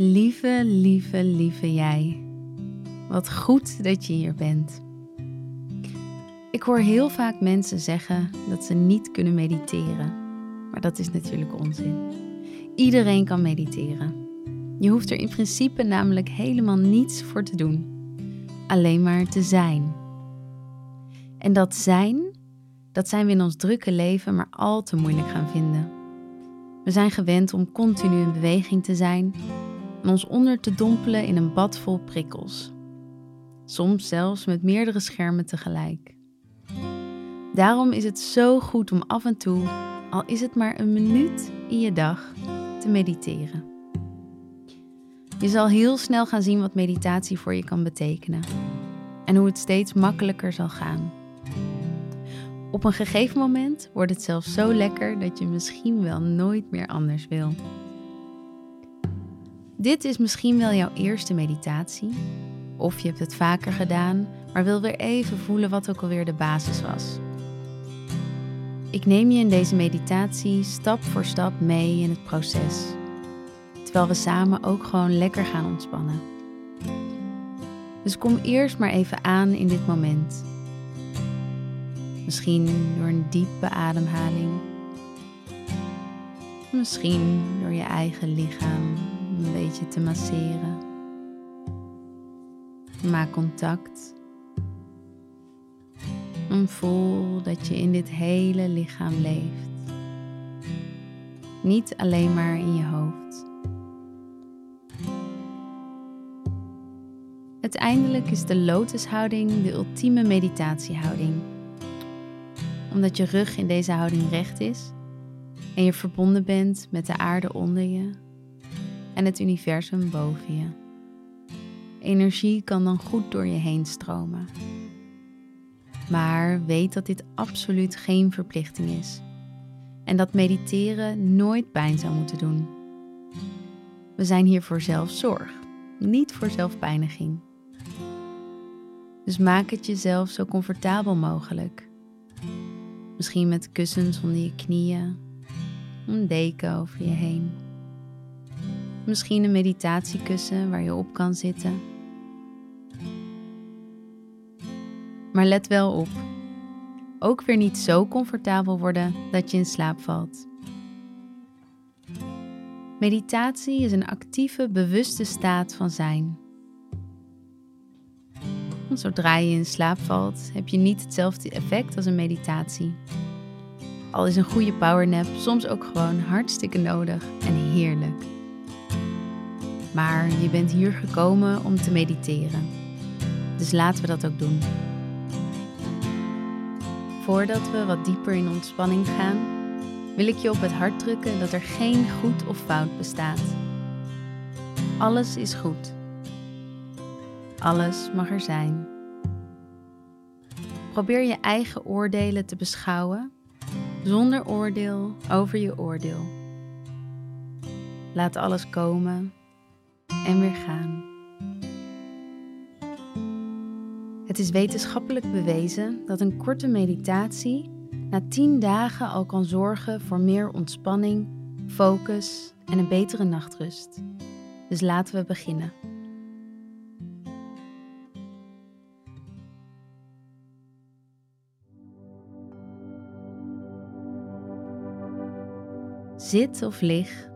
Lieve, lieve, lieve jij. Wat goed dat je hier bent. Ik hoor heel vaak mensen zeggen dat ze niet kunnen mediteren. Maar dat is natuurlijk onzin. Iedereen kan mediteren. Je hoeft er in principe namelijk helemaal niets voor te doen. Alleen maar te zijn. En dat zijn, dat zijn we in ons drukke leven maar al te moeilijk gaan vinden. We zijn gewend om continu in beweging te zijn en ons onder te dompelen in een bad vol prikkels. Soms zelfs met meerdere schermen tegelijk. Daarom is het zo goed om af en toe, al is het maar een minuut in je dag, te mediteren. Je zal heel snel gaan zien wat meditatie voor je kan betekenen en hoe het steeds makkelijker zal gaan. Op een gegeven moment wordt het zelfs zo lekker dat je misschien wel nooit meer anders wil. Dit is misschien wel jouw eerste meditatie, of je hebt het vaker gedaan, maar wil weer even voelen wat ook alweer de basis was. Ik neem je in deze meditatie stap voor stap mee in het proces, terwijl we samen ook gewoon lekker gaan ontspannen. Dus kom eerst maar even aan in dit moment. Misschien door een diepe ademhaling. Misschien door je eigen lichaam een beetje te masseren. Maak contact. En voel dat je in dit hele lichaam leeft. Niet alleen maar in je hoofd. Uiteindelijk is de lotushouding de ultieme meditatiehouding. Omdat je rug in deze houding recht is en je verbonden bent met de aarde onder je en het universum boven je. Energie kan dan goed door je heen stromen. Maar weet dat dit absoluut geen verplichting is en dat mediteren nooit pijn zou moeten doen. We zijn hier voor zelfzorg, niet voor zelfpijniging. Dus maak het jezelf zo comfortabel mogelijk. Misschien met kussens onder je knieën, een deken over je heen. Misschien een meditatiekussen waar je op kan zitten. Maar let wel op. Ook weer niet zo comfortabel worden dat je in slaap valt. Meditatie is een actieve, bewuste staat van zijn. Want zodra je in slaap valt, heb je niet hetzelfde effect als een meditatie. Al is een goede powernap soms ook gewoon hartstikke nodig en heerlijk. Maar je bent hier gekomen om te mediteren. Dus laten we dat ook doen. Voordat we wat dieper in ontspanning gaan, wil ik je op het hart drukken dat er geen goed of fout bestaat. Alles is goed. Alles mag er zijn. Probeer je eigen oordelen te beschouwen zonder oordeel over je oordeel. Laat alles komen en weer gaan. Het is wetenschappelijk bewezen dat een korte meditatie na 10 dagen al kan zorgen voor meer ontspanning, focus en een betere nachtrust. Dus laten we beginnen. Zit of lig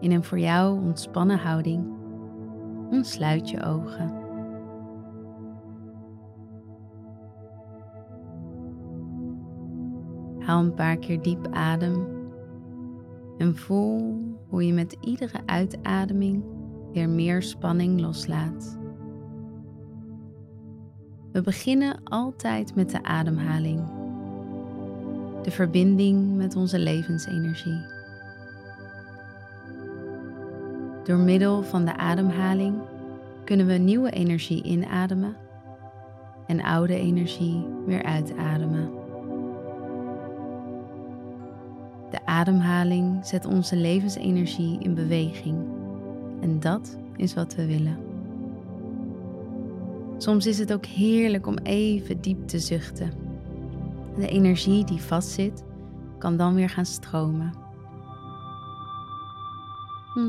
in een voor jou ontspannen houding en sluit je ogen. Haal een paar keer diep adem en voel hoe je met iedere uitademing weer meer spanning loslaat. We beginnen altijd met de ademhaling, de verbinding met onze levensenergie. Door middel van de ademhaling kunnen we nieuwe energie inademen en oude energie weer uitademen. De ademhaling zet onze levensenergie in beweging en dat is wat we willen. Soms is het ook heerlijk om even diep te zuchten. De energie die vastzit kan dan weer gaan stromen.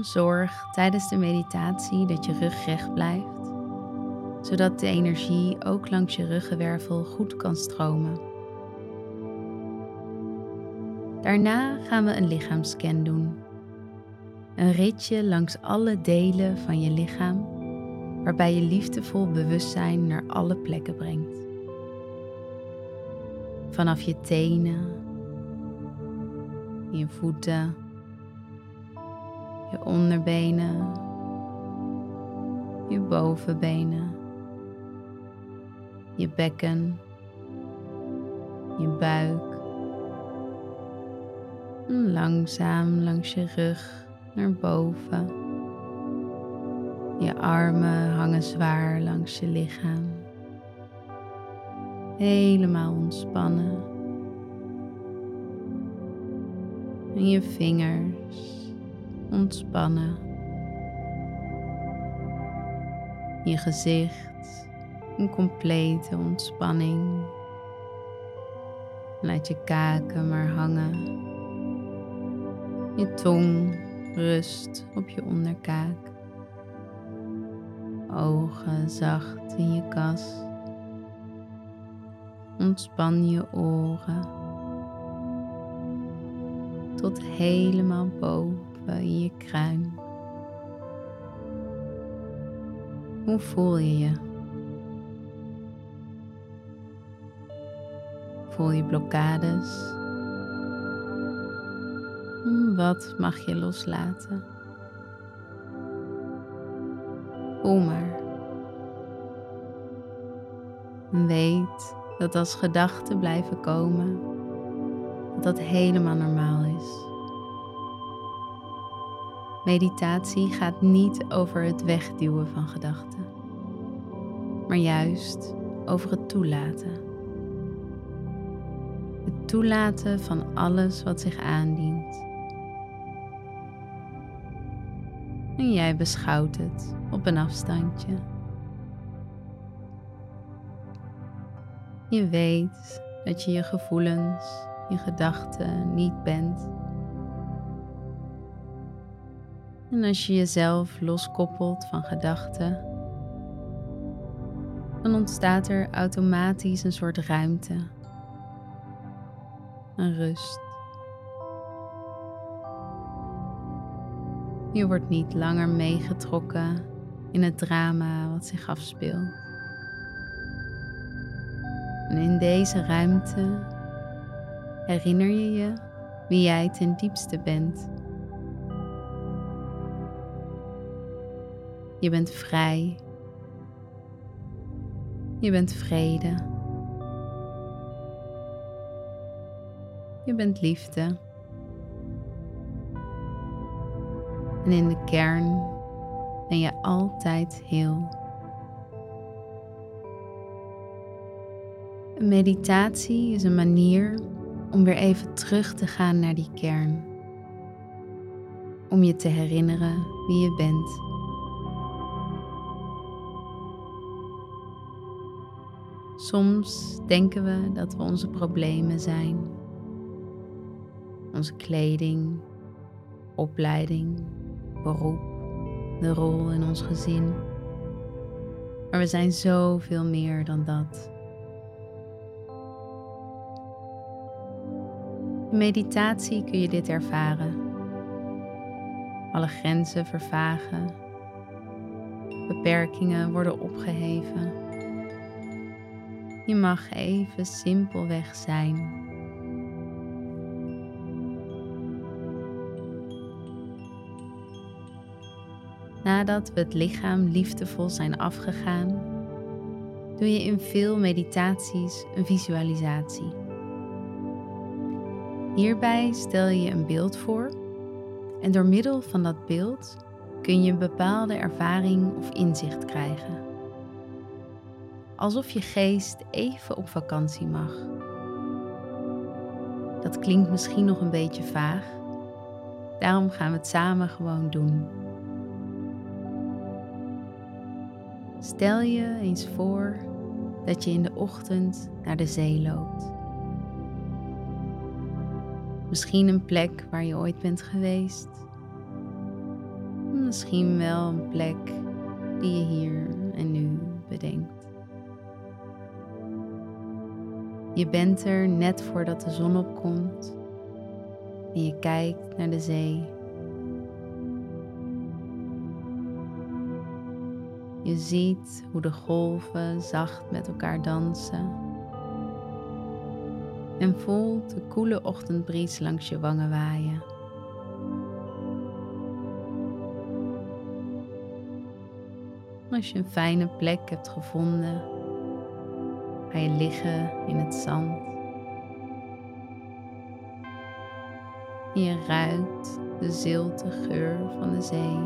Zorg tijdens de meditatie dat je rug recht blijft, zodat de energie ook langs je ruggenwervel goed kan stromen. Daarna gaan we een lichaamscan doen. Een ritje langs alle delen van je lichaam, waarbij je liefdevol bewustzijn naar alle plekken brengt. Vanaf je tenen, je voeten, je onderbenen, je bovenbenen, je bekken, je buik. En langzaam langs je rug naar boven. Je armen hangen zwaar langs je lichaam. Helemaal ontspannen. En je vingers ontspannen. Je gezicht een complete ontspanning. Laat je kaken maar hangen. Je tong rust op je onderkaak. Ogen zacht in je kas. Ontspan je oren tot helemaal boven in je kruin. Hoe voel je je? Voel je blokkades? Wat mag je loslaten? Voel maar. Weet dat als gedachten blijven komen, dat dat helemaal normaal is. Meditatie gaat niet over het wegduwen van gedachten, maar juist over het toelaten. Het toelaten van alles wat zich aandient. En jij beschouwt het op een afstandje. Je weet dat je je gevoelens, je gedachten niet bent En als je jezelf loskoppelt van gedachten, dan ontstaat er automatisch een soort ruimte, een rust. Je wordt niet langer meegetrokken in het drama wat zich afspeelt. En in deze ruimte herinner je je wie jij ten diepste bent. Je bent vrij. Je bent vrede. Je bent liefde. En in de kern ben je altijd heel. Een meditatie is een manier om weer even terug te gaan naar die kern. Om je te herinneren wie je bent. Soms denken we dat we onze problemen zijn. Onze kleding, opleiding, beroep, de rol in ons gezin. Maar we zijn zoveel meer dan dat. In meditatie kun je dit ervaren. Alle grenzen vervagen. Beperkingen worden opgeheven. Je mag even simpelweg zijn. Nadat we het lichaam liefdevol zijn afgegaan, doe je in veel meditaties een visualisatie. Hierbij stel je een beeld voor en door middel van dat beeld kun je een bepaalde ervaring of inzicht krijgen alsof je geest even op vakantie mag. Dat klinkt misschien nog een beetje vaag, daarom gaan we het samen gewoon doen. Stel je eens voor dat je in de ochtend naar de zee loopt. Misschien een plek waar je ooit bent geweest. Misschien wel een plek die je hier en nu Je bent er net voordat de zon opkomt en je kijkt naar de zee. Je ziet hoe de golven zacht met elkaar dansen en voelt de koele ochtendbries langs je wangen waaien. Als je een fijne plek hebt gevonden, ga je liggen in het zand. je ruikt de zilte geur van de zee.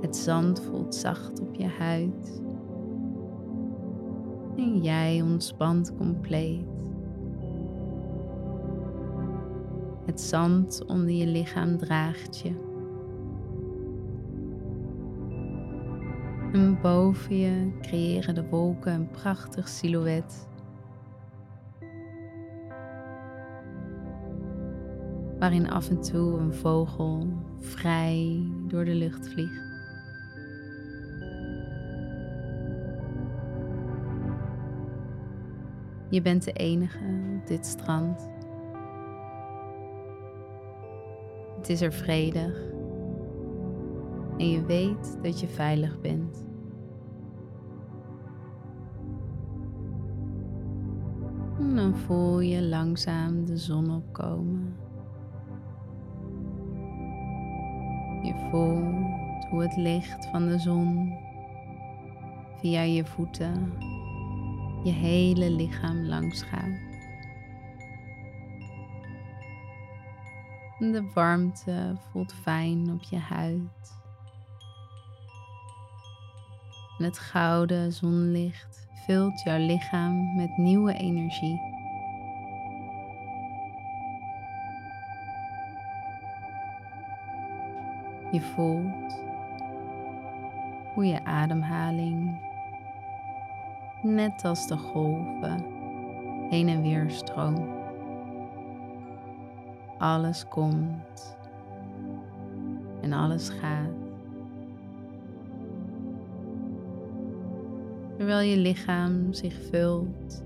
Het zand voelt zacht op je huid. En jij ontspant compleet. Het zand onder je lichaam draagt je. Boven je creëren de wolken een prachtig silhouet. Waarin af en toe een vogel vrij door de lucht vliegt. Je bent de enige op dit strand. Het is er vredig en je weet dat je veilig bent. En dan voel je langzaam de zon opkomen. Je voelt hoe het licht van de zon via je voeten je hele lichaam langs gaat. De warmte voelt fijn op je huid. En het gouden zonlicht vult jouw lichaam met nieuwe energie. Je voelt hoe je ademhaling, net als de golven, heen en weer stroomt alles komt en alles gaat. Terwijl je lichaam zich vult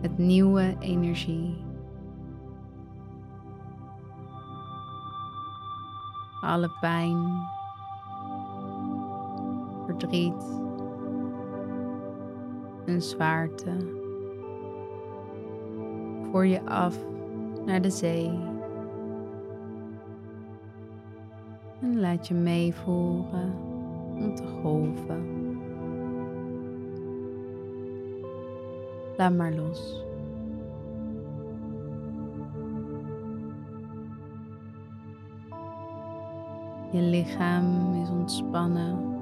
met nieuwe energie. Alle pijn, verdriet en zwaarte voor je af naar de zee. En laat je meevoeren op de golven. Laat maar los. Je lichaam is ontspannen.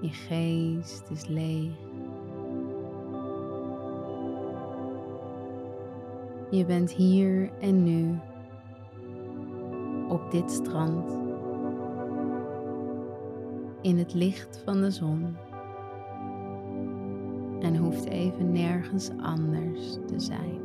Je geest is leeg. Je bent hier en nu op dit strand in het licht van de zon en hoeft even nergens anders te zijn.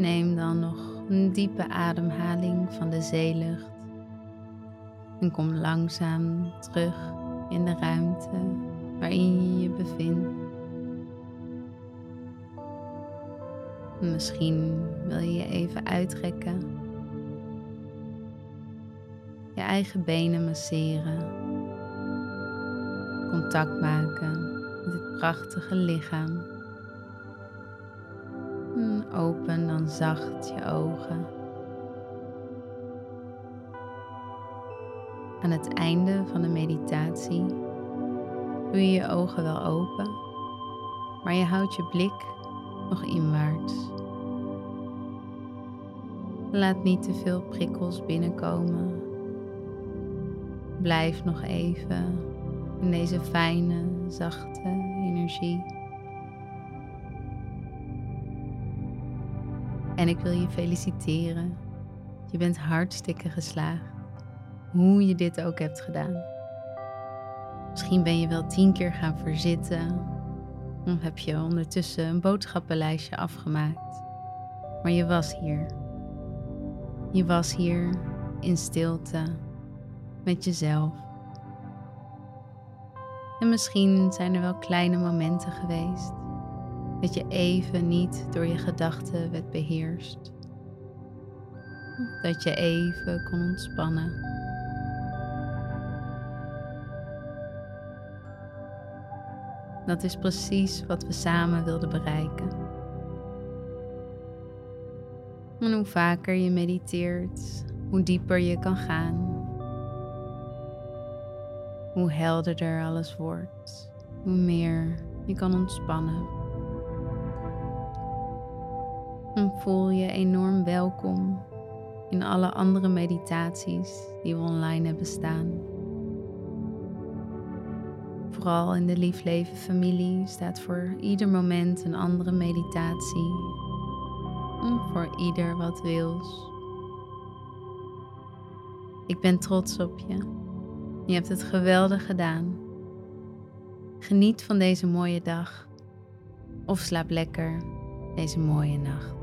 neem dan nog een diepe ademhaling van de zeelucht. En kom langzaam terug in de ruimte waarin je je bevindt. Misschien wil je je even uitrekken. Je eigen benen masseren. Contact maken met het prachtige lichaam open dan zacht je ogen. Aan het einde van de meditatie doe je je ogen wel open, maar je houdt je blik nog inwaarts. Laat niet te veel prikkels binnenkomen. Blijf nog even in deze fijne, zachte energie. En ik wil je feliciteren. Je bent hartstikke geslaagd. Hoe je dit ook hebt gedaan. Misschien ben je wel tien keer gaan verzitten. Of heb je ondertussen een boodschappenlijstje afgemaakt. Maar je was hier. Je was hier in stilte met jezelf. En misschien zijn er wel kleine momenten geweest dat je even niet door je gedachten werd beheerst. Dat je even kon ontspannen. Dat is precies wat we samen wilden bereiken. En hoe vaker je mediteert, hoe dieper je kan gaan. Hoe helderder alles wordt, hoe meer je kan ontspannen. En voel je enorm welkom in alle andere meditaties die we online hebben staan. Vooral in de Liefleven familie staat voor ieder moment een andere meditatie. Voor ieder wat wils. Ik ben trots op je. Je hebt het geweldig gedaan. Geniet van deze mooie dag. Of slaap lekker deze mooie nacht.